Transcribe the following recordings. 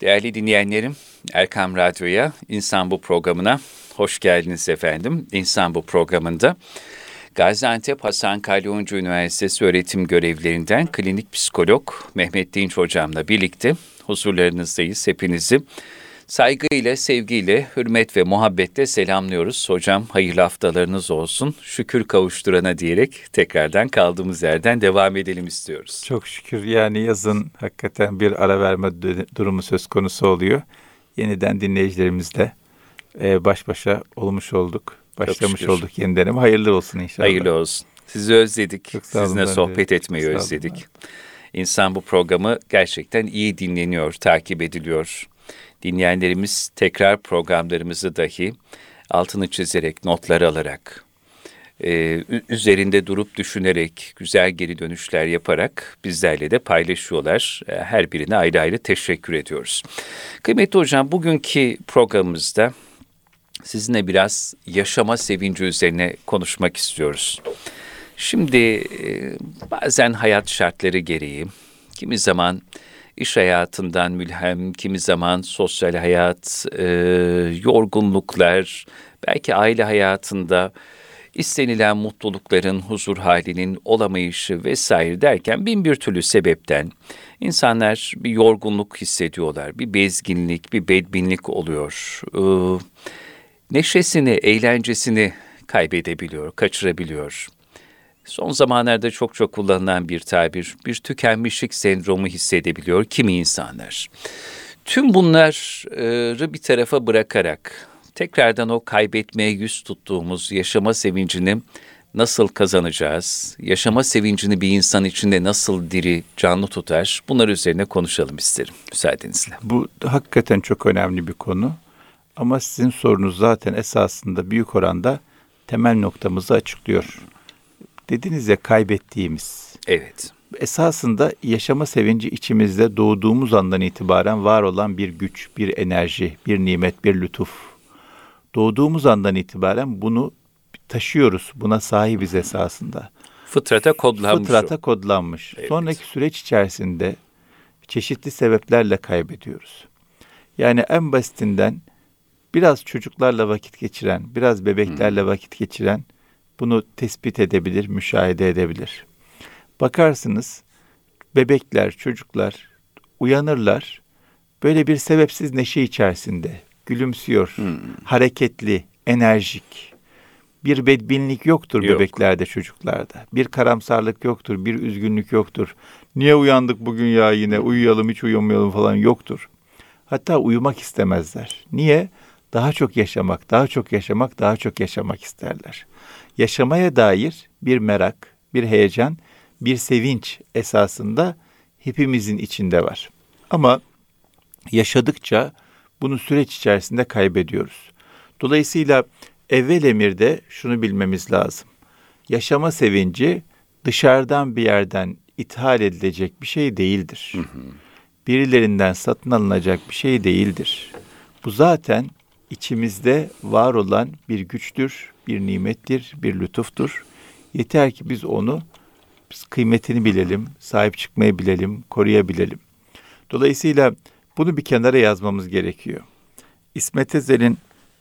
Değerli dinleyenlerim, Erkam Radyo'ya, İnsan Bu programına hoş geldiniz efendim. İnsan Bu programında Gaziantep Hasan Kalyoncu Üniversitesi öğretim görevlerinden klinik psikolog Mehmet Dinç hocamla birlikte huzurlarınızdayız. Hepinizi saygıyla, sevgiyle, hürmet ve muhabbetle selamlıyoruz. Hocam hayırlı haftalarınız olsun. Şükür kavuşturana diyerek tekrardan kaldığımız yerden devam edelim istiyoruz. Çok şükür yani yazın hakikaten bir ara verme durumu söz konusu oluyor. Yeniden dinleyicilerimizle e, baş başa olmuş olduk. Başlamış olduk yeniden ama hayırlı olsun inşallah. Hayırlı olsun. Sizi özledik. Sizinle sohbet de. etmeyi özledik. Olun. İnsan bu programı gerçekten iyi dinleniyor, takip ediliyor. Dinleyenlerimiz tekrar programlarımızı dahi altını çizerek, notlar alarak, e, üzerinde durup düşünerek, güzel geri dönüşler yaparak bizlerle de paylaşıyorlar. E, her birine ayrı ayrı teşekkür ediyoruz. Kıymetli hocam, bugünkü programımızda sizinle biraz yaşama sevinci üzerine konuşmak istiyoruz. Şimdi e, bazen hayat şartları gereği, kimi zaman iş hayatından mülhem, kimi zaman sosyal hayat, e, yorgunluklar, belki aile hayatında istenilen mutlulukların, huzur halinin olamayışı vesaire derken bin bir türlü sebepten insanlar bir yorgunluk hissediyorlar, bir bezginlik, bir bedbinlik oluyor. Ee, neşesini, eğlencesini kaybedebiliyor, kaçırabiliyor. Son zamanlarda çok çok kullanılan bir tabir, bir tükenmişlik sendromu hissedebiliyor kimi insanlar. Tüm bunları bir tarafa bırakarak tekrardan o kaybetmeye yüz tuttuğumuz yaşama sevincini nasıl kazanacağız? Yaşama sevincini bir insan içinde nasıl diri, canlı tutar? Bunlar üzerine konuşalım isterim müsaadenizle. Bu hakikaten çok önemli bir konu. Ama sizin sorunuz zaten esasında büyük oranda temel noktamızı açıklıyor. Dediniz ya kaybettiğimiz. Evet. Esasında yaşama sevinci içimizde doğduğumuz andan itibaren var olan bir güç, bir enerji, bir nimet, bir lütuf. Doğduğumuz andan itibaren bunu taşıyoruz. Buna sahibiz esasında. Fıtrata kodlanmış. Fıtrata kodlanmış. Evet. Sonraki süreç içerisinde çeşitli sebeplerle kaybediyoruz. Yani en basitinden biraz çocuklarla vakit geçiren, biraz bebeklerle hmm. vakit geçiren bunu tespit edebilir, müşahede edebilir. Bakarsınız bebekler, çocuklar uyanırlar. Böyle bir sebepsiz neşe içerisinde gülümsüyor. Hmm. Hareketli, enerjik. Bir bedbinlik yoktur Yok. bebeklerde, çocuklarda. Bir karamsarlık yoktur, bir üzgünlük yoktur. Niye uyandık bugün ya yine uyuyalım hiç uyumayalım falan yoktur. Hatta uyumak istemezler. Niye? Daha çok yaşamak, daha çok yaşamak, daha çok yaşamak isterler yaşamaya dair bir merak, bir heyecan, bir sevinç esasında hepimizin içinde var. Ama yaşadıkça bunu süreç içerisinde kaybediyoruz. Dolayısıyla evvel emirde şunu bilmemiz lazım. Yaşama sevinci dışarıdan bir yerden ithal edilecek bir şey değildir. Birilerinden satın alınacak bir şey değildir. Bu zaten içimizde var olan bir güçtür, bir nimettir, bir lütuftur. Yeter ki biz onu biz kıymetini bilelim, sahip çıkmayı bilelim, koruyabilelim. Dolayısıyla bunu bir kenara yazmamız gerekiyor. İsmet Ezel'in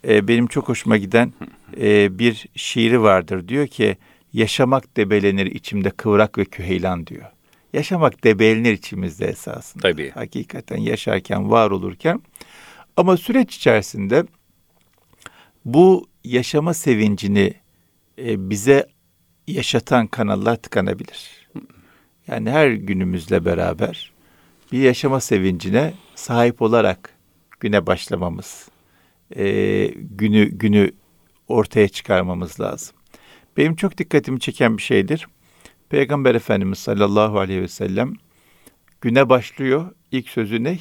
e, benim çok hoşuma giden e, bir şiiri vardır. Diyor ki, yaşamak debelenir içimde kıvrak ve küheylan diyor. Yaşamak debelenir içimizde esasında. Tabii. Hakikaten yaşarken, var olurken. Ama süreç içerisinde bu yaşama sevincini e, bize yaşatan kanallar tıkanabilir. Yani her günümüzle beraber bir yaşama sevincine sahip olarak güne başlamamız, e, günü günü ortaya çıkarmamız lazım. Benim çok dikkatimi çeken bir şeydir. Peygamber Efendimiz sallallahu aleyhi ve sellem güne başlıyor. İlk sözü ne?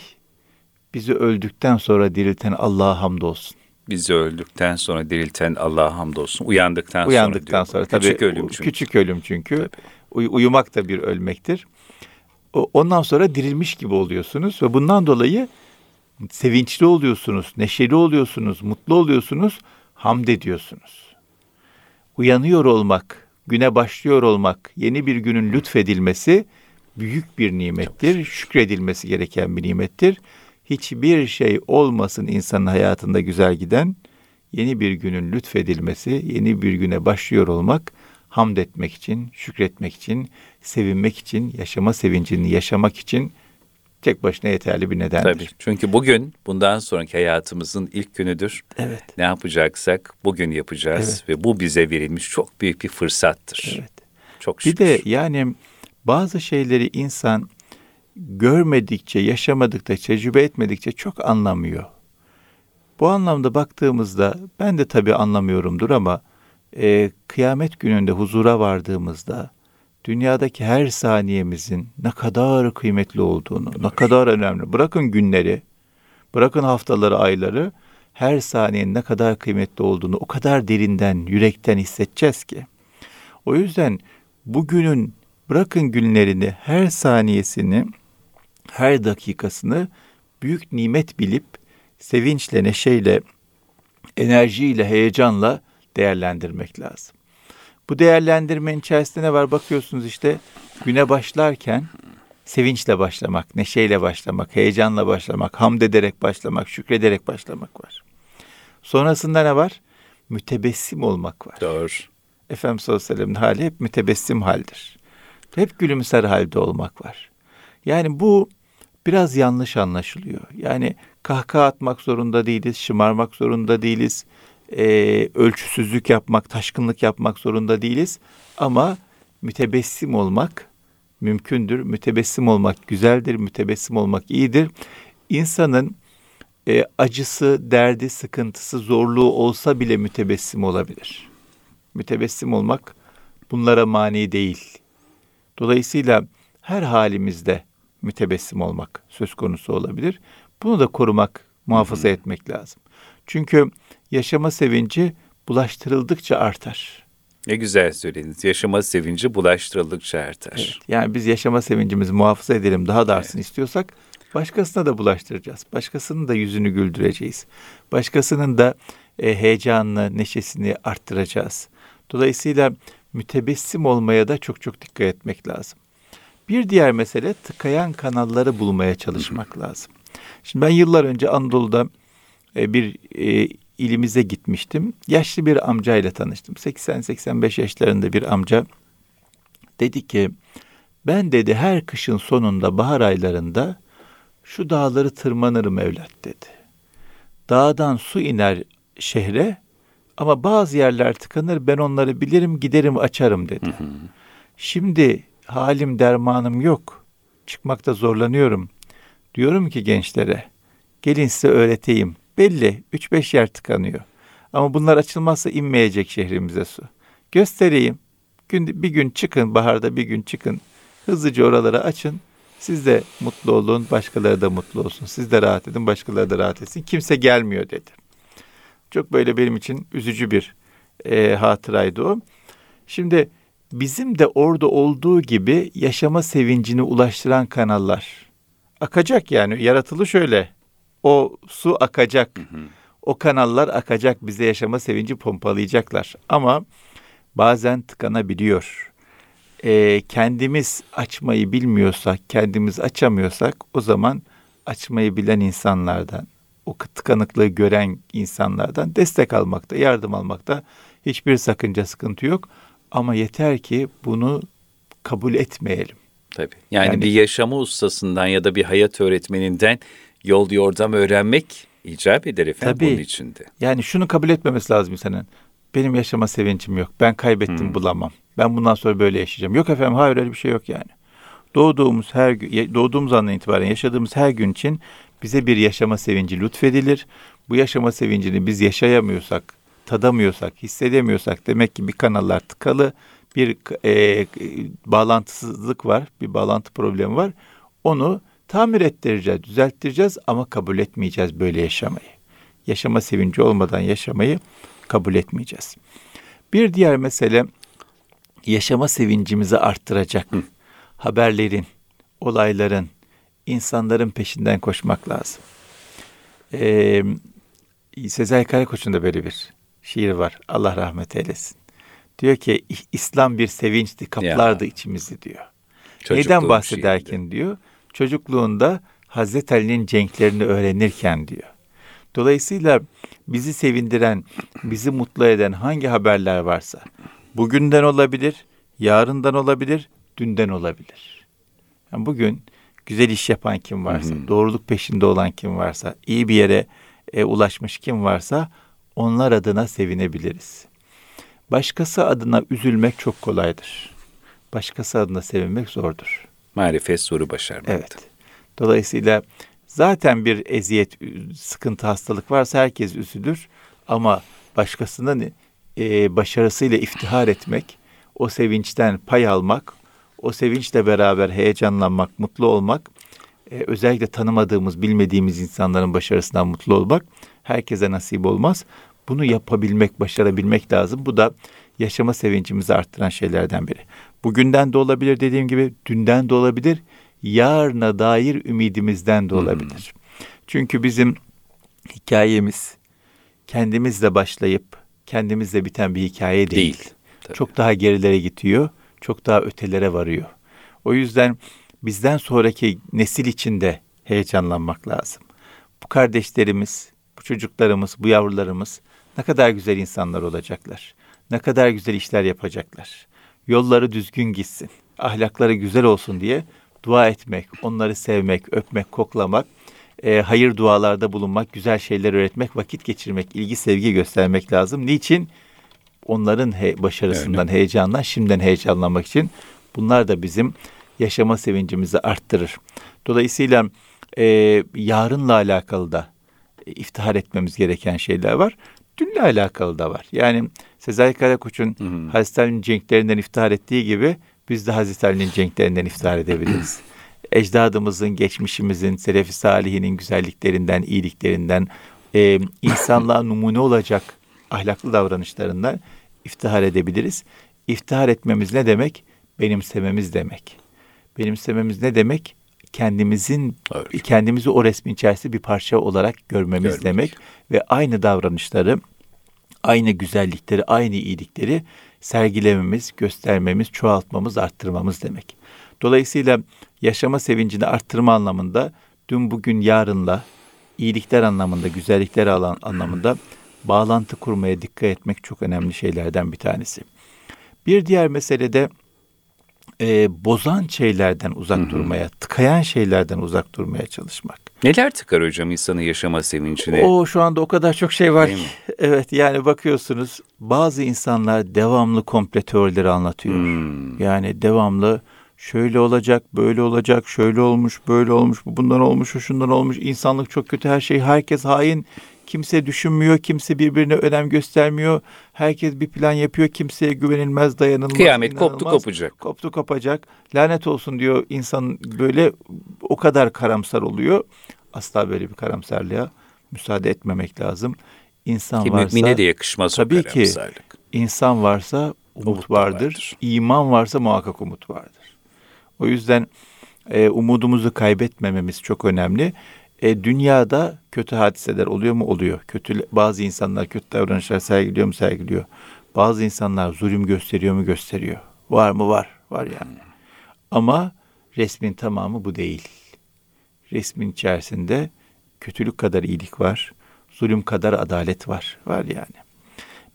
Bizi öldükten sonra dirilten Allah'a hamdolsun bizi öldükten sonra dirilten Allah'a hamdolsun. Uyandıktan, Uyandıktan sonra. sonra tabii, küçük ölüm çünkü. Küçük ölüm çünkü. Uy- uyumak da bir ölmektir. Ondan sonra dirilmiş gibi oluyorsunuz ve bundan dolayı sevinçli oluyorsunuz, neşeli oluyorsunuz, mutlu oluyorsunuz, hamd ediyorsunuz. Uyanıyor olmak, güne başlıyor olmak, yeni bir günün lütfedilmesi büyük bir nimettir. Şükredilmesi gereken bir nimettir. Hiçbir şey olmasın insanın hayatında güzel giden, yeni bir günün lütfedilmesi, yeni bir güne başlıyor olmak, hamd etmek için, şükretmek için, sevinmek için, yaşama sevincini yaşamak için tek başına yeterli bir nedendir. Tabii. Çünkü bugün bundan sonraki hayatımızın ilk günüdür. Evet. Ne yapacaksak bugün yapacağız evet. ve bu bize verilmiş çok büyük bir fırsattır. Evet. Çok şükür. Bir de yani bazı şeyleri insan görmedikçe, yaşamadıkça, tecrübe etmedikçe çok anlamıyor. Bu anlamda baktığımızda ben de tabii anlamıyorumdur ama e, kıyamet gününde huzura vardığımızda dünyadaki her saniyemizin ne kadar kıymetli olduğunu, ne kadar önemli. Bırakın günleri, bırakın haftaları, ayları, her saniyenin ne kadar kıymetli olduğunu o kadar derinden, yürekten hissedeceğiz ki. O yüzden bugünün bırakın günlerini, her saniyesini, her dakikasını büyük nimet bilip sevinçle, neşeyle, enerjiyle, heyecanla değerlendirmek lazım. Bu değerlendirmenin içerisinde ne var? Bakıyorsunuz işte güne başlarken sevinçle başlamak, neşeyle başlamak, heyecanla başlamak, hamd ederek başlamak, şükrederek başlamak var. Sonrasında ne var? Mütebessim olmak var. Doğru. Efendimiz sallallahu aleyhi ve sellem'in hali hep mütebessim haldir. Hep gülümser halde olmak var. Yani bu biraz yanlış anlaşılıyor. Yani kahkaha atmak zorunda değiliz, şımarmak zorunda değiliz, e, ölçüsüzlük yapmak, taşkınlık yapmak zorunda değiliz. Ama mütebessim olmak mümkündür. Mütebessim olmak güzeldir, mütebessim olmak iyidir. İnsanın e, acısı, derdi, sıkıntısı, zorluğu olsa bile mütebessim olabilir. Mütebessim olmak bunlara mani değil. Dolayısıyla her halimizde mütebessim olmak söz konusu olabilir. Bunu da korumak, muhafaza etmek lazım. Çünkü yaşama sevinci bulaştırıldıkça artar. Ne güzel söylediniz. Yaşama sevinci bulaştırıldıkça artar. Evet, yani biz yaşama sevincimizi muhafaza edelim, daha da artsın evet. istiyorsak başkasına da bulaştıracağız. Başkasının da yüzünü güldüreceğiz. Başkasının da e, heyecanını, neşesini arttıracağız. Dolayısıyla mütebessim olmaya da çok çok dikkat etmek lazım. Bir diğer mesele tıkayan kanalları bulmaya çalışmak lazım. Şimdi ben yıllar önce Anadolu'da e, bir e, ilimize gitmiştim. Yaşlı bir amcayla tanıştım. 80-85 yaşlarında bir amca. Dedi ki ben dedi her kışın sonunda bahar aylarında şu dağları tırmanırım evlat dedi. Dağdan su iner şehre ama bazı yerler tıkanır ben onları bilirim giderim açarım dedi. Hı hı. Şimdi halim dermanım yok. Çıkmakta zorlanıyorum. Diyorum ki gençlere gelin size öğreteyim. Belli 3-5 yer tıkanıyor. Ama bunlar açılmazsa inmeyecek şehrimize su. Göstereyim. Bir gün çıkın baharda bir gün çıkın. Hızlıca oraları açın. Siz de mutlu olun, başkaları da mutlu olsun. Siz de rahat edin, başkaları da rahat etsin. Kimse gelmiyor dedi. Çok böyle benim için üzücü bir e, hatıraydı o. Şimdi bizim de orada olduğu gibi yaşama sevincini ulaştıran kanallar akacak yani yaratılı şöyle o su akacak. Hı hı. O kanallar akacak bize yaşama sevinci pompalayacaklar. Ama bazen tıkanabiliyor. Ee, kendimiz açmayı bilmiyorsak, kendimiz açamıyorsak o zaman açmayı bilen insanlardan, o tıkanıklığı gören insanlardan destek almakta, yardım almakta hiçbir sakınca, sıkıntı yok. Ama yeter ki bunu kabul etmeyelim. Tabii. Yani, yani bir yaşama ustasından ya da bir hayat öğretmeninden yol yordam öğrenmek icap eder efendim Tabii, bunun içinde. Yani şunu kabul etmemesi lazım insanın. Benim yaşama sevincim yok. Ben kaybettim hmm. bulamam. Ben bundan sonra böyle yaşayacağım. Yok efendim hayır öyle bir şey yok yani. Doğduğumuz her gün, doğduğumuz andan itibaren yaşadığımız her gün için bize bir yaşama sevinci lütfedilir. Bu yaşama sevincini biz yaşayamıyorsak, tadamıyorsak, hissedemiyorsak demek ki bir kanallar tıkalı, bir e, bağlantısızlık var, bir bağlantı problemi var. Onu tamir ettireceğiz, düzelttireceğiz ama kabul etmeyeceğiz böyle yaşamayı. Yaşama sevinci olmadan yaşamayı kabul etmeyeceğiz. Bir diğer mesele yaşama sevincimizi arttıracak Hı. haberlerin, olayların, insanların peşinden koşmak lazım. Ee, Sezai Karakoç'un da böyle bir şiir var. Allah rahmet eylesin. Diyor ki İslam bir sevinçti, kaplardı ya. içimizi diyor. Neden bahsederken diyor çocukluğunda Hazreti Ali'nin cenklerini öğrenirken diyor. Dolayısıyla bizi sevindiren, bizi mutlu eden hangi haberler varsa bugünden olabilir, yarından olabilir, dünden olabilir. Yani bugün güzel iş yapan kim varsa, hı hı. doğruluk peşinde olan kim varsa, iyi bir yere e, ulaşmış kim varsa onlar adına sevinebiliriz. Başkası adına üzülmek çok kolaydır. Başkası adına sevinmek zordur. Marifet soru başarmak. Evet. Dolayısıyla zaten bir eziyet, sıkıntı, hastalık varsa herkes üzülür. Ama başkasının e, başarısıyla iftihar etmek, o sevinçten pay almak, o sevinçle beraber heyecanlanmak, mutlu olmak, e, özellikle tanımadığımız, bilmediğimiz insanların başarısından mutlu olmak herkese nasip olmaz. Bunu yapabilmek, başarabilmek lazım. Bu da yaşama sevincimizi arttıran şeylerden biri. Bugünden de olabilir dediğim gibi, dünden de olabilir, yarına dair ümidimizden de olabilir. Hmm. Çünkü bizim hikayemiz kendimizle başlayıp kendimizle biten bir hikaye değil. değil çok daha gerilere gidiyor, çok daha ötelere varıyor. O yüzden bizden sonraki nesil içinde heyecanlanmak lazım. Bu kardeşlerimiz, çocuklarımız, bu yavrularımız ne kadar güzel insanlar olacaklar. Ne kadar güzel işler yapacaklar. Yolları düzgün gitsin. Ahlakları güzel olsun diye dua etmek, onları sevmek, öpmek, koklamak, e, hayır dualarda bulunmak, güzel şeyler öğretmek, vakit geçirmek, ilgi sevgi göstermek lazım. Niçin? Onların he, başarısından, Öyle. heyecandan şimdiden heyecanlanmak için bunlar da bizim yaşama sevincimizi arttırır. Dolayısıyla e, yarınla alakalı da iftihar etmemiz gereken şeyler var. Dünle alakalı da var. Yani Sezai Karakoç'un Hazreti Ali'nin cenklerinden iftihar ettiği gibi biz de Hazreti Ali'nin cenklerinden iftihar edebiliriz. Ecdadımızın, geçmişimizin, Selefi Salihinin güzelliklerinden, iyiliklerinden, e, insanlığa numune olacak ahlaklı davranışlarından iftihar edebiliriz. İftihar etmemiz ne demek? Benimsememiz demek. Benimsememiz ne demek? Kendimizin evet. kendimizi o resmin içerisinde bir parça olarak görmemiz Görmek. demek ve aynı davranışları, aynı güzellikleri, aynı iyilikleri sergilememiz, göstermemiz, çoğaltmamız, arttırmamız demek. Dolayısıyla yaşama sevincini arttırma anlamında dün bugün yarınla iyilikler anlamında, güzellikler alan anlamında bağlantı kurmaya dikkat etmek çok önemli şeylerden bir tanesi. Bir diğer mesele de e, bozan şeylerden uzak Hı-hı. durmaya, tıkayan şeylerden uzak durmaya çalışmak. Neler tıkar hocam insanın yaşama sevincine? O şu anda o kadar çok şey var ki. Evet yani bakıyorsunuz bazı insanlar devamlı komple teorileri anlatıyor. Hmm. Yani devamlı şöyle olacak, böyle olacak, şöyle olmuş, böyle olmuş, bu bundan olmuş, şu şundan olmuş. İnsanlık çok kötü, her şey, herkes hain. Kimse düşünmüyor, kimse birbirine önem göstermiyor. Herkes bir plan yapıyor, kimseye güvenilmez, dayanılmaz. Kıyamet koptu kopacak. Koptu kopacak. Lanet olsun diyor insan böyle o kadar karamsar oluyor. Asla böyle bir karamsarlığa müsaade etmemek lazım. İnsan ki varsa mümine de yakışmaz tabii ki insan varsa umut, umut vardır. vardır. İman varsa muhakkak umut vardır. O yüzden e, umudumuzu kaybetmememiz çok önemli. E, dünyada kötü hadiseler oluyor mu? Oluyor. Kötü bazı insanlar kötü davranışlar sergiliyor mu? Sergiliyor. Bazı insanlar zulüm gösteriyor mu? Gösteriyor. Var mı? Var. Var yani. Ama resmin tamamı bu değil. Resmin içerisinde kötülük kadar iyilik var. Zulüm kadar adalet var. Var yani.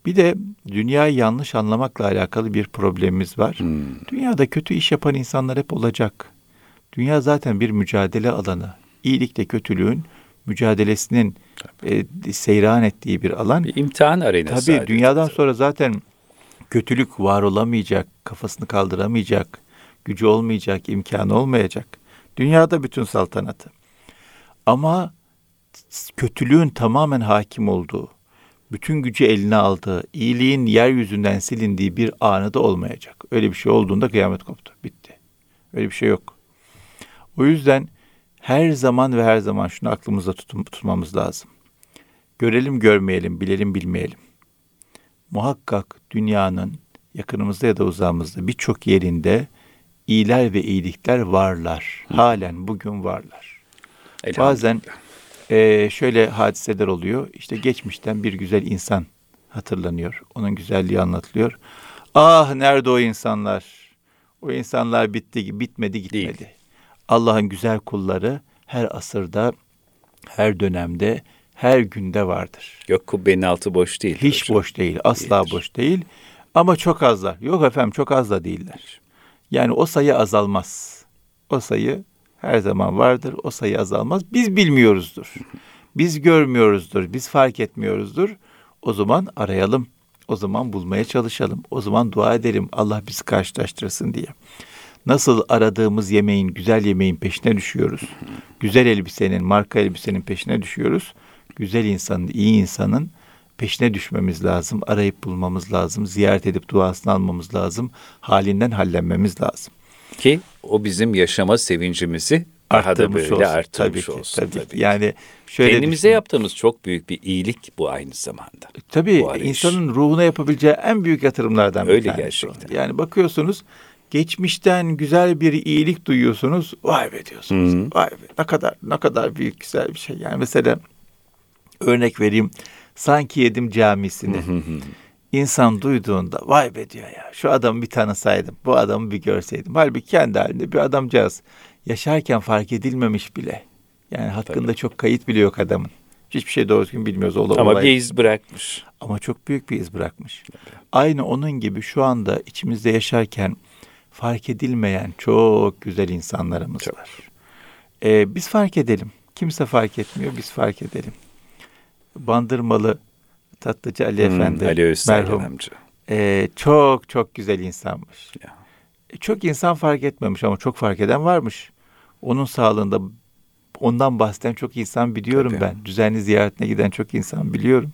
Bir de dünyayı yanlış anlamakla alakalı bir problemimiz var. Hmm. Dünyada kötü iş yapan insanlar hep olacak. Dünya zaten bir mücadele alanı iyilikle kötülüğün mücadelesinin e, seyran ettiği bir alan. Bir imtihan arenası. Tabii dünyadan sonra zaten kötülük var olamayacak, kafasını kaldıramayacak, gücü olmayacak, imkanı olmayacak. Dünyada bütün saltanatı. Ama kötülüğün tamamen hakim olduğu, bütün gücü eline aldığı, iyiliğin yeryüzünden silindiği bir anı da olmayacak. Öyle bir şey olduğunda kıyamet koptu. Bitti. Öyle bir şey yok. O yüzden her zaman ve her zaman şunu aklımızda tutum, tutmamız lazım. Görelim görmeyelim, bilelim bilmeyelim. Muhakkak dünyanın yakınımızda ya da uzağımızda birçok yerinde iyiler ve iyilikler varlar. Halen bugün varlar. Bazen e, şöyle hadiseler oluyor. İşte geçmişten bir güzel insan hatırlanıyor. Onun güzelliği anlatılıyor. Ah nerede o insanlar? O insanlar bitti, bitmedi, gitmedi. Değil. Allah'ın güzel kulları her asırda, her dönemde, her günde vardır. Yok kubbenin altı boş değil. Hiç hocam. boş değil, asla Değildir. boş değil. Ama çok azlar. Yok efendim çok az da değiller. Yani o sayı azalmaz. O sayı her zaman vardır. O sayı azalmaz. Biz bilmiyoruzdur. Biz görmüyoruzdur. Biz fark etmiyoruzdur. O zaman arayalım. O zaman bulmaya çalışalım. O zaman dua edelim Allah bizi karşılaştırsın diye. Nasıl aradığımız yemeğin, güzel yemeğin peşine düşüyoruz. Güzel elbisenin, marka elbisenin peşine düşüyoruz. Güzel insanın, iyi insanın peşine düşmemiz lazım. Arayıp bulmamız lazım. Ziyaret edip duasını almamız lazım. Halinden hallenmemiz lazım. Ki o bizim yaşama sevincimizi daha da böyle olsun. arttırmış tabii ki, olsun. Tabii, tabii. Yani şöyle kendimize düşünün. yaptığımız çok büyük bir iyilik bu aynı zamanda. Tabii insanın ruhuna yapabileceği en büyük yatırımlardan Öyle bir tanesi. gerçekten. Yani bakıyorsunuz geçmişten güzel bir iyilik duyuyorsunuz. Vay be diyorsunuz. Hı-hı. Vay be ne kadar ne kadar büyük güzel bir şey. Yani mesela örnek vereyim. Sanki yedim camisini. İnsan duyduğunda vay be diyor ya şu adamı bir tanısaydım, bu adamı bir görseydim. Halbuki kendi halinde bir adamcağız. Yaşarken fark edilmemiş bile. Yani hakkında Tabii. çok kayıt bile yok adamın. Hiçbir şey doğru düzgün bilmiyoruz. Ola, Ama olay. bir iz bırakmış. Ama çok büyük bir iz bırakmış. Tabii. Aynı onun gibi şu anda içimizde yaşarken fark edilmeyen çok güzel insanlarımız çok. var. Ee, biz fark edelim. Kimse fark etmiyor, biz fark edelim. Bandırmalı Tatlıcı Ali hmm, Efendi Ali merhum. Amca. E, çok çok güzel insanmış. Ya. E, çok insan fark etmemiş ama çok fark eden varmış. Onun sağlığında ondan bahseden çok insan biliyorum Tabii. ben. Düzenli ziyaretine giden çok insan biliyorum.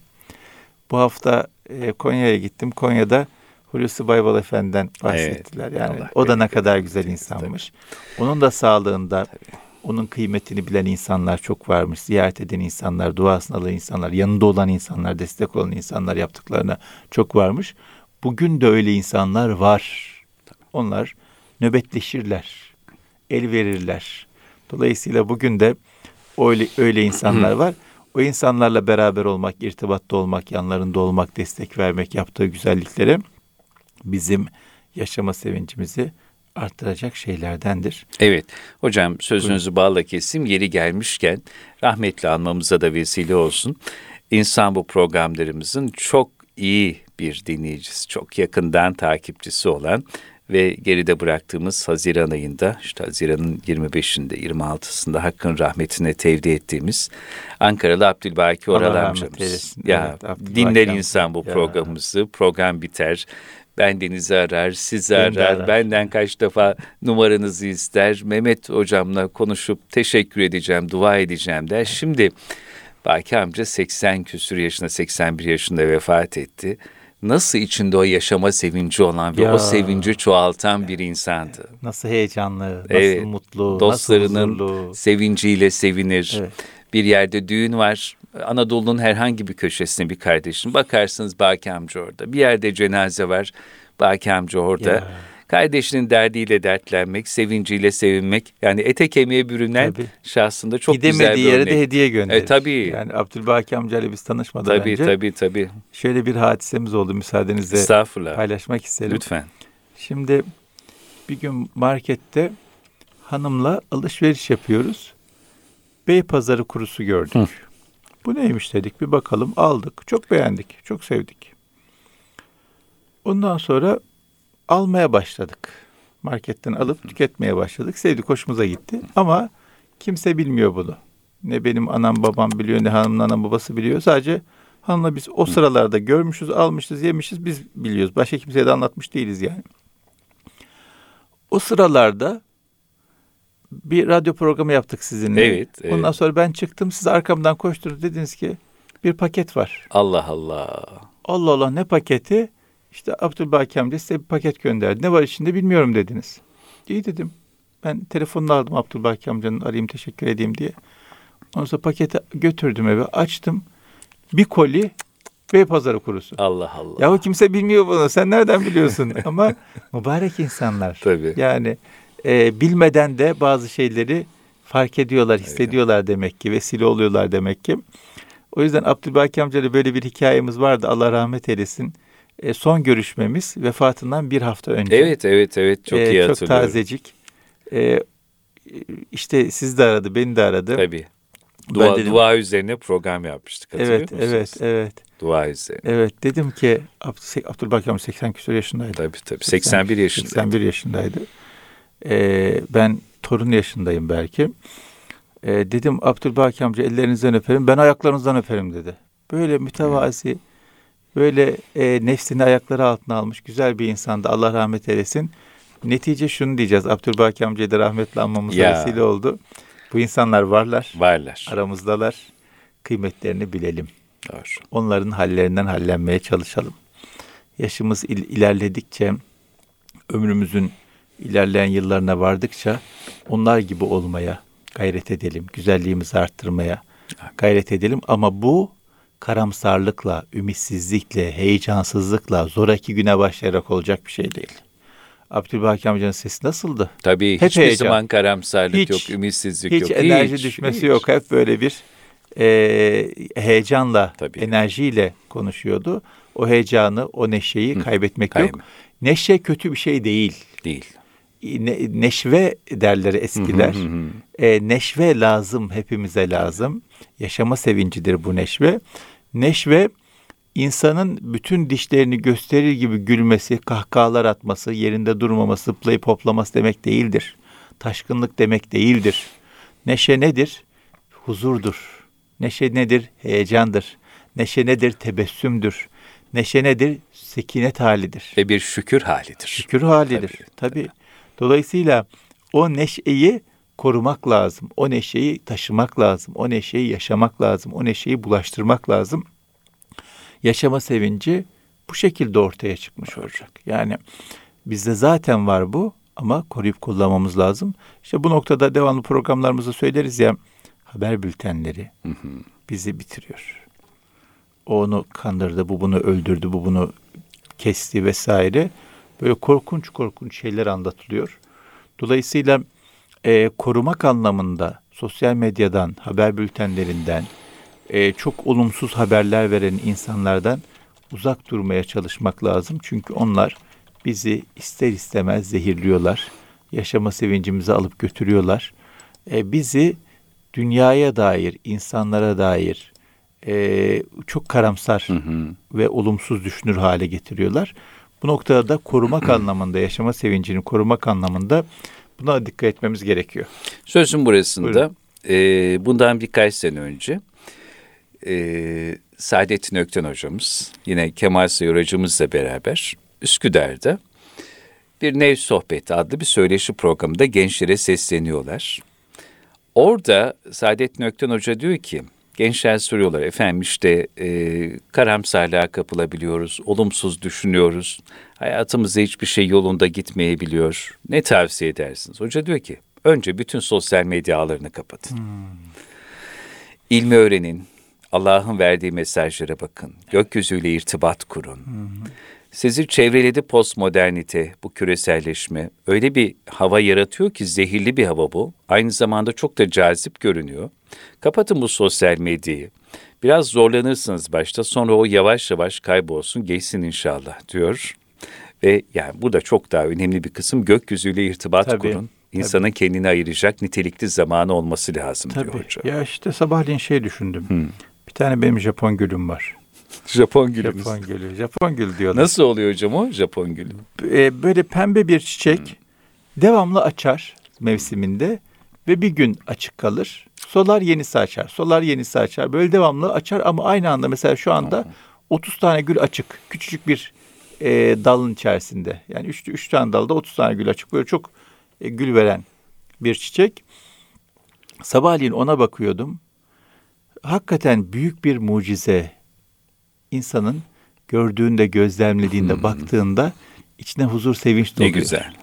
Bu hafta e, Konya'ya gittim. Konya'da Hulusi Baybal Efendi'den bahsettiler. Evet, yani Allah o da ne kadar güzel insanmış. Tabii. Onun da sağlığında Tabii onun kıymetini bilen insanlar çok varmış. Ziyaret eden insanlar, duasını alan insanlar, yanında olan insanlar, destek olan insanlar yaptıklarına çok varmış. Bugün de öyle insanlar var. Onlar nöbetleşirler, el verirler. Dolayısıyla bugün de öyle, öyle insanlar var. O insanlarla beraber olmak, irtibatta olmak, yanlarında olmak, destek vermek, yaptığı güzelliklere bizim yaşama sevincimizi arttıracak şeylerdendir. Evet. Hocam sözünüzü bağla kesim yeri gelmişken rahmetli almamıza da vesile olsun. İnsan bu programlarımızın çok iyi bir dinleyicisi, çok yakından takipçisi olan ve geride bıraktığımız Haziran ayında, işte Haziran'ın 25'inde, 26'sında Hakkın rahmetine tevdi ettiğimiz Ankaralı Abdülbaki Oral amcamız. Ya evet, dinler insan bu ya. programımızı, program biter, ben Deniz'i arar, sizi arar, arar, benden kaç defa numaranızı ister. Mehmet hocamla konuşup teşekkür edeceğim, dua edeceğim der. Şimdi Baki amca 80 küsür yaşında, 81 yaşında vefat etti. Nasıl içinde o yaşama sevinci olan ve ya. o sevinci çoğaltan bir insandı. Nasıl heyecanlı, nasıl evet, mutlu, dostlarının nasıl huzurlu. sevinciyle sevinir. Evet. Bir yerde düğün var, Anadolu'nun herhangi bir köşesine bir kardeşin. Bakarsınız Baki amca orada. Bir yerde cenaze var. Baki amca orada. Ya. Kardeşinin derdiyle dertlenmek, sevinciyle sevinmek. Yani ete kemiğe bürünen tabii. şahsında çok Gidemediği güzel bir yere örnek. de hediye gönderir. E, tabii. Yani Abdülbaki amcayla biz tanışmadan tabii, önce. Tabii tabii Şöyle bir hadisemiz oldu müsaadenizle. Estağfurullah. Paylaşmak isterim. Lütfen. Şimdi bir gün markette hanımla alışveriş yapıyoruz. Bey pazarı kurusu gördük. Hı. Bu neymiş dedik bir bakalım aldık. Çok beğendik. Çok sevdik. Ondan sonra almaya başladık. Marketten alıp tüketmeye başladık. Sevdik hoşumuza gitti. Ama kimse bilmiyor bunu. Ne benim anam babam biliyor ne hanımın anam babası biliyor. Sadece hanımla biz o sıralarda görmüşüz, almışız, yemişiz biz biliyoruz. Başka kimseye de anlatmış değiliz yani. O sıralarda bir radyo programı yaptık sizinle. Evet, evet. Ondan sonra ben çıktım. Siz arkamdan koştunuz. Dediniz ki bir paket var. Allah Allah. Allah Allah ne paketi? İşte Abdülbaki amca size bir paket gönderdi. Ne var içinde bilmiyorum dediniz. İyi dedim. Ben telefonunu aldım Abdülbaki amcanın arayayım teşekkür edeyim diye. Ondan sonra paketi götürdüm eve açtım. Bir koli Bey pazarı kurusu. Allah Allah. Yahu kimse bilmiyor bunu. Sen nereden biliyorsun? Ama mübarek insanlar. Tabii. Yani e, bilmeden de bazı şeyleri fark ediyorlar, hissediyorlar demek ki, vesile oluyorlar demek ki. O yüzden Abdülbaki amcayla böyle bir hikayemiz vardı. Allah rahmet eylesin. E, son görüşmemiz vefatından bir hafta önce. Evet, evet, evet. Çok e, iyi hatırlıyorum. Çok tazecik. E, işte siz de aradı, beni de aradı. Tabii. Dua, dedim, dua üzerine program yapmıştık hatırlıyor evet, musunuz? Evet, evet. Dua üzerine. Evet, dedim ki Abdülbaki amca 80 küsur yaşındaydı. Tabii tabii, 81 yaşındaydı. 81 yaşındaydı. Ee, ben torun yaşındayım belki. Ee, dedim Abdülbaki amca ellerinizden öperim, ben ayaklarınızdan öperim dedi. Böyle mütevazi, böyle e, nefsini ayakları altına almış güzel bir insandı. Allah rahmet eylesin. Netice şunu diyeceğiz. Abdülbaki amcayı da rahmetle anmamıza vesile oldu. Bu insanlar varlar. Varlar. Aramızdalar. Kıymetlerini bilelim. Doğru. Onların hallerinden hallenmeye çalışalım. Yaşımız il- ilerledikçe, ömrümüzün ilerleyen yıllarına vardıkça onlar gibi olmaya gayret edelim. Güzelliğimizi arttırmaya gayret edelim. Ama bu karamsarlıkla, ümitsizlikle, heyecansızlıkla, zoraki güne başlayarak olacak bir şey değil. Abdülbaki amcanın sesi nasıldı? Tabii hep hiçbir heyecan. zaman karamsarlık hiç, yok, ümitsizlik hiç yok. Enerji hiç düşmesi hiç. yok. Hep böyle bir e, heyecanla, Tabii. enerjiyle konuşuyordu. O heyecanı, o neşeyi Hı. kaybetmek Kaybı. yok. Neşe kötü bir şey değil. Değil. Ne, neşve derler eskiler. Hı hı hı. E, neşve lazım, hepimize lazım. Yaşama sevincidir bu neşve. Neşve insanın bütün dişlerini gösterir gibi gülmesi, kahkahalar atması, yerinde durmaması, zıplayıp hoplaması demek değildir. Taşkınlık demek değildir. Neşe nedir? Huzurdur. Neşe nedir? Heyecandır. Neşe nedir? Tebessümdür. Neşe nedir? Sekinet halidir. Ve bir şükür halidir. Şükür halidir. Tabii. Tabii. Dolayısıyla o neşeyi korumak lazım. O neşeyi taşımak lazım. O neşeyi yaşamak lazım. O neşeyi bulaştırmak lazım yaşama sevinci bu şekilde ortaya çıkmış olacak. Yani bizde zaten var bu ama koruyup kullanmamız lazım. İşte bu noktada devamlı programlarımızda söyleriz ya haber bültenleri bizi bitiriyor. O onu kandırdı, bu bunu öldürdü, bu bunu kesti vesaire. Böyle korkunç korkunç şeyler anlatılıyor. Dolayısıyla e, korumak anlamında sosyal medyadan, haber bültenlerinden, e, çok olumsuz haberler veren insanlardan uzak durmaya çalışmak lazım. Çünkü onlar bizi ister istemez zehirliyorlar. Yaşama sevincimizi alıp götürüyorlar. E, bizi dünyaya dair, insanlara dair e, çok karamsar hı hı. ve olumsuz düşünür hale getiriyorlar. Bu noktada da korumak anlamında, yaşama sevincini korumak anlamında buna dikkat etmemiz gerekiyor. Sözün burasında e, bundan birkaç sene önce e, Saadettin Ökten hocamız, yine Kemal Sayır hocamızla beraber Üsküdar'da bir Nev Sohbeti adlı bir söyleşi programında gençlere sesleniyorlar. Orada Saadettin Ökten Hoca diyor ki, gençler soruyorlar efendim işte e, karamsarlığa kapılabiliyoruz, olumsuz düşünüyoruz, hayatımızda hiçbir şey yolunda gitmeyebiliyor. Ne tavsiye edersiniz? Hoca diyor ki, önce bütün sosyal medya ağlarını kapatın. Hmm. İlmi öğrenin, Allah'ın verdiği mesajlara bakın. Gökyüzüyle irtibat kurun. Hı. Sizi çevreledi postmodernite, bu küreselleşme. Öyle bir hava yaratıyor ki zehirli bir hava bu. Aynı zamanda çok da cazip görünüyor. Kapatın bu sosyal medyayı. Biraz zorlanırsınız başta sonra o yavaş yavaş kaybolsun geçsin inşallah diyor. Ve yani bu da çok daha önemli bir kısım gökyüzüyle irtibat Tabii. kurun. İnsanın Tabii. kendini ayıracak nitelikli zamanı olması lazım Tabii. diyor hocam. Ya işte sabahleyin şey düşündüm. Hmm. Bir tane benim Japon gülüm var. Japon gülü. Japon gülü. Japon gül diyorlar. Nasıl oluyor hocam o Japon gülü? Ee, böyle pembe bir çiçek hmm. devamlı açar mevsiminde ve bir gün açık kalır. Solar yenisi açar. Solar yenisi açar. Böyle devamlı açar ama aynı anda mesela şu anda hmm. 30 tane gül açık. Küçücük bir e, dalın içerisinde. Yani 3 üç, üç tane dalda 30 tane gül açık. Böyle çok e, gül veren bir çiçek. Sabahleyin ona bakıyordum hakikaten büyük bir mucize. İnsanın gördüğünde, gözlemlediğinde, hmm. baktığında içine huzur, sevinç doluyor. Ne güzel.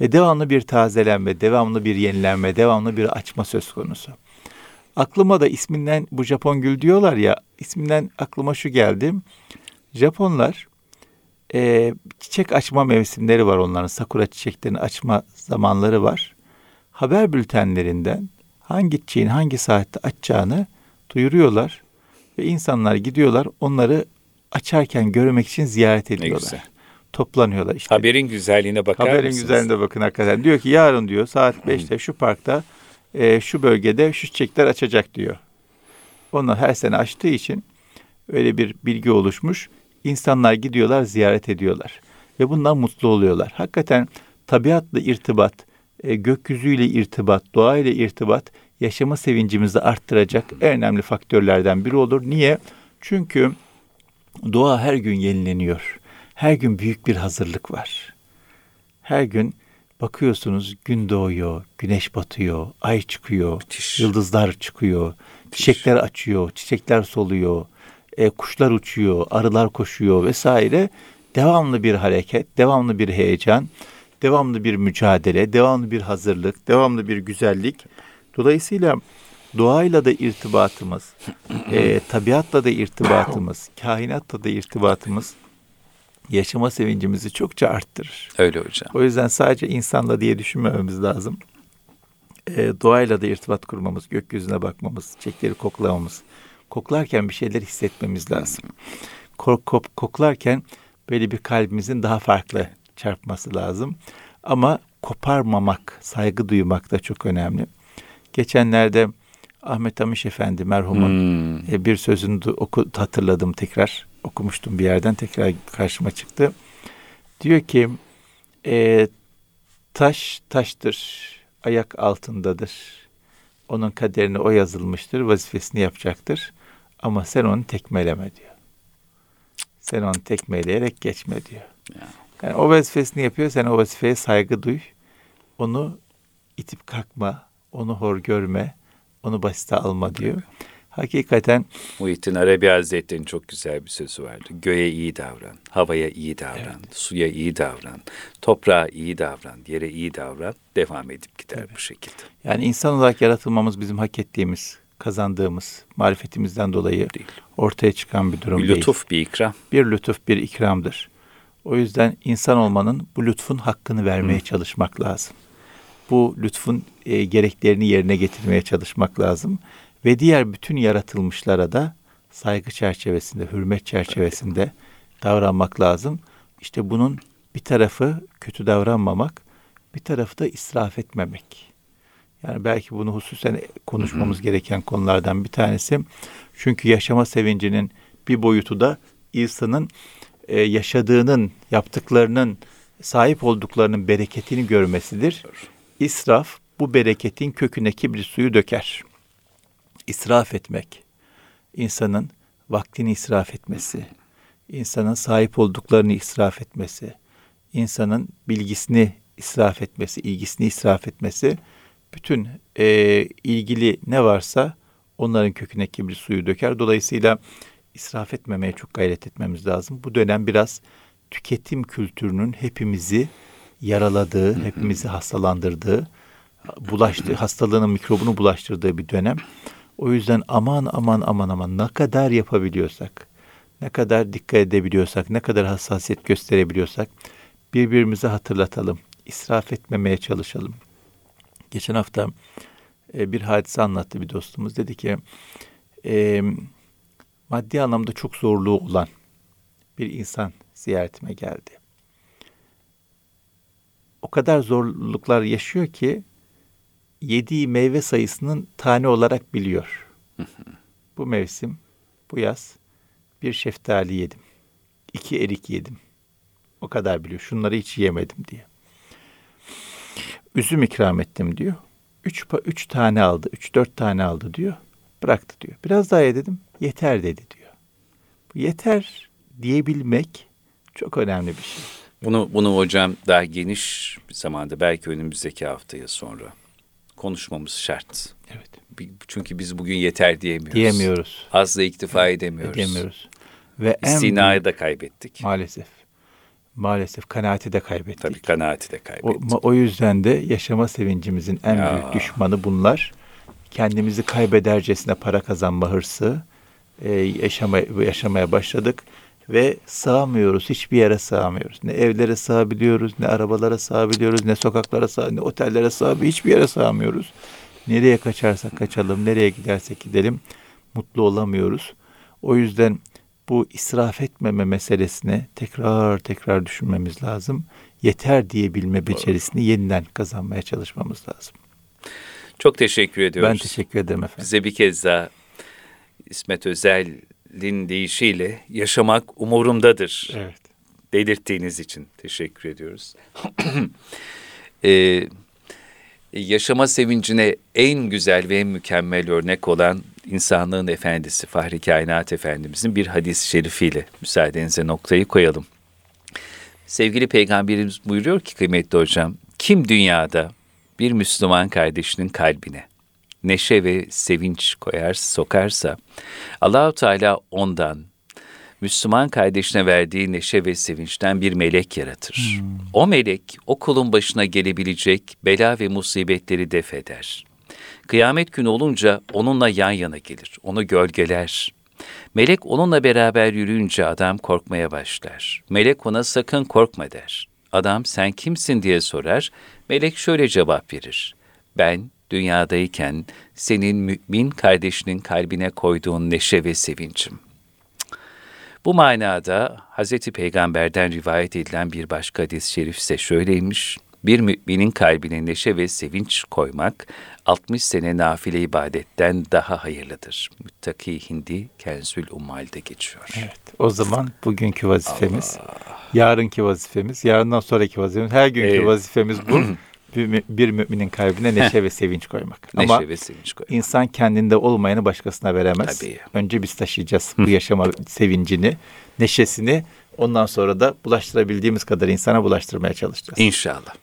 Ve devamlı bir tazelenme, devamlı bir yenilenme, devamlı bir açma söz konusu. Aklıma da isminden bu Japon gül diyorlar ya, isminden aklıma şu geldi. Japonlar e, çiçek açma mevsimleri var onların. Sakura çiçeklerini açma zamanları var. Haber bültenlerinden hangi çiçeğin hangi saatte açacağını duyuruyorlar ve insanlar gidiyorlar onları açarken görmek için ziyaret ediyorlar. toplanıyorlar işte. Haberin güzelliğine bakar Haberin mısınız? güzelliğine bakın hakikaten. Diyor ki yarın diyor saat 5'te şu parkta e, şu bölgede şu çiçekler açacak diyor. Onlar her sene açtığı için öyle bir bilgi oluşmuş. İnsanlar gidiyorlar, ziyaret ediyorlar. Ve bundan mutlu oluyorlar. Hakikaten tabiatla irtibat, e, gökyüzüyle irtibat, doğayla irtibat yaşama sevincimizi arttıracak en önemli faktörlerden biri olur. Niye? Çünkü doğa her gün yenileniyor. Her gün büyük bir hazırlık var. Her gün bakıyorsunuz gün doğuyor, güneş batıyor, ay çıkıyor, Müthiş. yıldızlar çıkıyor, çiçekler açıyor, çiçekler soluyor, e, kuşlar uçuyor, arılar koşuyor vesaire. Devamlı bir hareket, devamlı bir heyecan, devamlı bir mücadele, devamlı bir hazırlık, devamlı bir güzellik. Dolayısıyla doğayla da irtibatımız, e, tabiatla da irtibatımız, kainatla da irtibatımız yaşama sevincimizi çokça arttırır. Öyle hocam. O yüzden sadece insanla diye düşünmememiz lazım. E, doğayla da irtibat kurmamız, gökyüzüne bakmamız, çiçekleri koklamamız. Koklarken bir şeyler hissetmemiz lazım. Kok, kok, koklarken böyle bir kalbimizin daha farklı çarpması lazım. Ama koparmamak, saygı duymak da çok önemli. Geçenlerde Ahmet Amiş Efendi merhumun Hmm. e, bir sözünü du- oku, hatırladım tekrar. Okumuştum bir yerden tekrar karşıma çıktı. Diyor ki e, taş taştır, ayak altındadır. Onun kaderine o yazılmıştır, vazifesini yapacaktır. Ama sen onu tekmeleme diyor. Sen onu tekmeleyerek geçme diyor. Ya. Yani o vazifesini yapıyor, sen o vazifeye saygı duy. Onu itip kalkma, onu hor görme, onu basite alma diyor. Hakikaten Muhittin Arabi Hazretleri'nin çok güzel bir sözü vardı. Göğe iyi davran, havaya iyi davran, suya iyi davran, toprağa iyi davran, yere iyi davran. Devam edip gider bu şekilde. yani insan olarak yaratılmamız bizim hak ettiğimiz, kazandığımız marifetimizden dolayı Değil. ortaya çıkan bir durum Bir değil. lütuf, bir ikram. Bir lütuf, bir ikramdır. O yüzden insan olmanın bu lütfun hakkını vermeye çalışmak lazım. Bu lütfun e, gereklerini yerine getirmeye çalışmak lazım. Ve diğer bütün yaratılmışlara da saygı çerçevesinde, hürmet çerçevesinde davranmak lazım. İşte bunun bir tarafı kötü davranmamak, bir tarafı da israf etmemek. Yani belki bunu hususen konuşmamız gereken konulardan bir tanesi. Çünkü yaşama sevincinin bir boyutu da insanın e, yaşadığının, yaptıklarının, sahip olduklarının bereketini görmesidir. İsraf bu bereketin köküne kibrit suyu döker. İsraf etmek, insanın vaktini israf etmesi, insanın sahip olduklarını israf etmesi, insanın bilgisini israf etmesi, ilgisini israf etmesi, bütün e, ilgili ne varsa onların köküne kibrit suyu döker. Dolayısıyla israf etmemeye çok gayret etmemiz lazım. Bu dönem biraz tüketim kültürünün hepimizi yaraladığı, hepimizi hastalandırdığı, bulaştığı, hastalığının mikrobunu bulaştırdığı bir dönem. O yüzden aman aman aman aman ne kadar yapabiliyorsak, ne kadar dikkat edebiliyorsak, ne kadar hassasiyet gösterebiliyorsak birbirimize hatırlatalım. İsraf etmemeye çalışalım. Geçen hafta e, bir hadise anlattı bir dostumuz. Dedi ki e, maddi anlamda çok zorluğu olan bir insan ziyaretime geldi. O kadar zorluklar yaşıyor ki yediği meyve sayısının tane olarak biliyor. bu mevsim, bu yaz bir şeftali yedim. iki erik yedim. O kadar biliyor. Şunları hiç yemedim diye. Üzüm ikram ettim diyor. Üç, üç tane aldı, üç dört tane aldı diyor. Bıraktı diyor. Biraz daha ye dedim. Yeter dedi diyor. Bu yeter diyebilmek çok önemli bir şey. Bunu bunu hocam daha geniş bir zamanda belki önümüzdeki haftaya sonra konuşmamız şart. Evet. Çünkü biz bugün yeter diyemiyoruz. Diyemiyoruz. Azla iktifa edemiyoruz. Edemiyoruz. Ve en İstinayı büyük- da kaybettik. maalesef maalesef kanaati de kaybettik. Tabii kanaati de O, kaybettik. ma- o yüzden de yaşama sevincimizin en Ya. büyük düşmanı bunlar. Kendimizi kaybedercesine para kazanma hırsı. E, yaşamaya, yaşamaya başladık ve sığamıyoruz. Hiçbir yere sığamıyoruz. Ne evlere sığabiliyoruz, ne arabalara sığabiliyoruz, ne sokaklara sığ, ne otellere sığabiliyoruz. Hiçbir yere sığamıyoruz. Nereye kaçarsak kaçalım, nereye gidersek gidelim mutlu olamıyoruz. O yüzden bu israf etmeme meselesini tekrar tekrar düşünmemiz lazım. Yeter diyebilme becerisini yeniden kazanmaya çalışmamız lazım. Çok teşekkür ediyoruz. Ben teşekkür ederim efendim. Bize bir kez daha İsmet Özel'in deyişiyle yaşamak umurumdadır. Evet. Dedirttiğiniz için teşekkür ediyoruz. ee, yaşama sevincine en güzel ve en mükemmel örnek olan insanlığın efendisi Fahri Kainat Efendimizin bir hadis-i şerifiyle müsaadenize noktayı koyalım. Sevgili Peygamberimiz buyuruyor ki kıymetli hocam, kim dünyada bir Müslüman kardeşinin kalbine neşe ve sevinç koyar, sokarsa Allahu Teala ondan Müslüman kardeşine verdiği neşe ve sevinçten bir melek yaratır. Hmm. O melek o kulun başına gelebilecek bela ve musibetleri def eder. Kıyamet günü olunca onunla yan yana gelir, onu gölgeler. Melek onunla beraber yürüyünce adam korkmaya başlar. Melek ona sakın korkma der. Adam sen kimsin diye sorar. Melek şöyle cevap verir. Ben dünyadayken senin mümin kardeşinin kalbine koyduğun neşe ve sevincim. Bu manada Hz. Peygamber'den rivayet edilen bir başka hadis-i şerif ise şöyleymiş. Bir müminin kalbine neşe ve sevinç koymak 60 sene nafile ibadetten daha hayırlıdır. Müttaki Hindi Kenzül Ummal'de geçiyor. Evet. O zaman bugünkü vazifemiz, Allah. yarınki vazifemiz, yarından sonraki vazifemiz, her günkü evet. vazifemiz bu. bir, bir müminin kalbine neşe ve sevinç koymak. Neşe Ama ve sevinç koymak. insan kendinde olmayanı başkasına veremez. Tabii. Önce biz taşıyacağız bu yaşama sevincini, neşesini. Ondan sonra da bulaştırabildiğimiz kadar insana bulaştırmaya çalışacağız. İnşallah.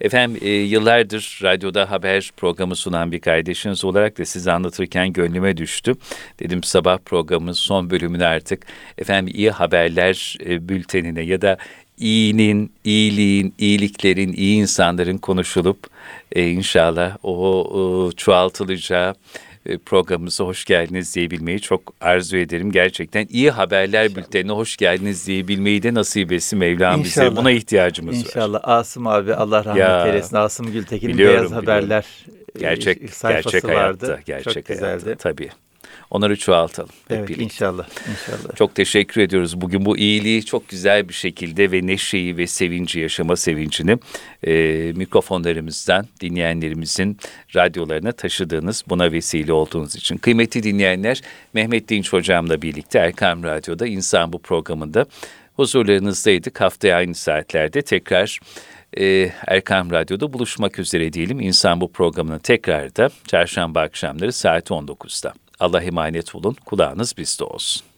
Efendim e, yıllardır radyoda haber programı sunan bir kardeşiniz olarak da size anlatırken gönlüme düştü. Dedim sabah programımız son bölümünü artık efendim iyi haberler e, bültenine ya da iyinin, iyiliğin, iyiliklerin, iyi insanların konuşulup e, inşallah o, o çoğaltılacağı e, programımıza hoş geldiniz diyebilmeyi çok arzu ederim. Gerçekten iyi haberler İnşallah. bültenine hoş geldiniz diyebilmeyi de nasip etsin Mevlam bize. Buna ihtiyacımız İnşallah. var. İnşallah. Asım abi Allah rahmet ya, eylesin. Asım Gültekin'in Beyaz Haberler e, gerçek, gerçek vardı. Hayatta, gerçek çok güzeldi. Hayatta, tabii. Onları çoğaltalım. Evet birlikte. inşallah. inşallah. Çok teşekkür ediyoruz. Bugün bu iyiliği çok güzel bir şekilde ve neşeyi ve sevinci yaşama sevincini e, mikrofonlarımızdan dinleyenlerimizin radyolarına taşıdığınız buna vesile olduğunuz için. Kıymetli dinleyenler Mehmet Dinç hocamla birlikte Erkam Radyo'da İnsan Bu programında huzurlarınızdaydık. Haftaya aynı saatlerde tekrar e, Erkam Radyo'da buluşmak üzere diyelim. İnsan Bu programının tekrar da çarşamba akşamları saat 19'da. Allah emanet olun. Kulağınız bizde olsun.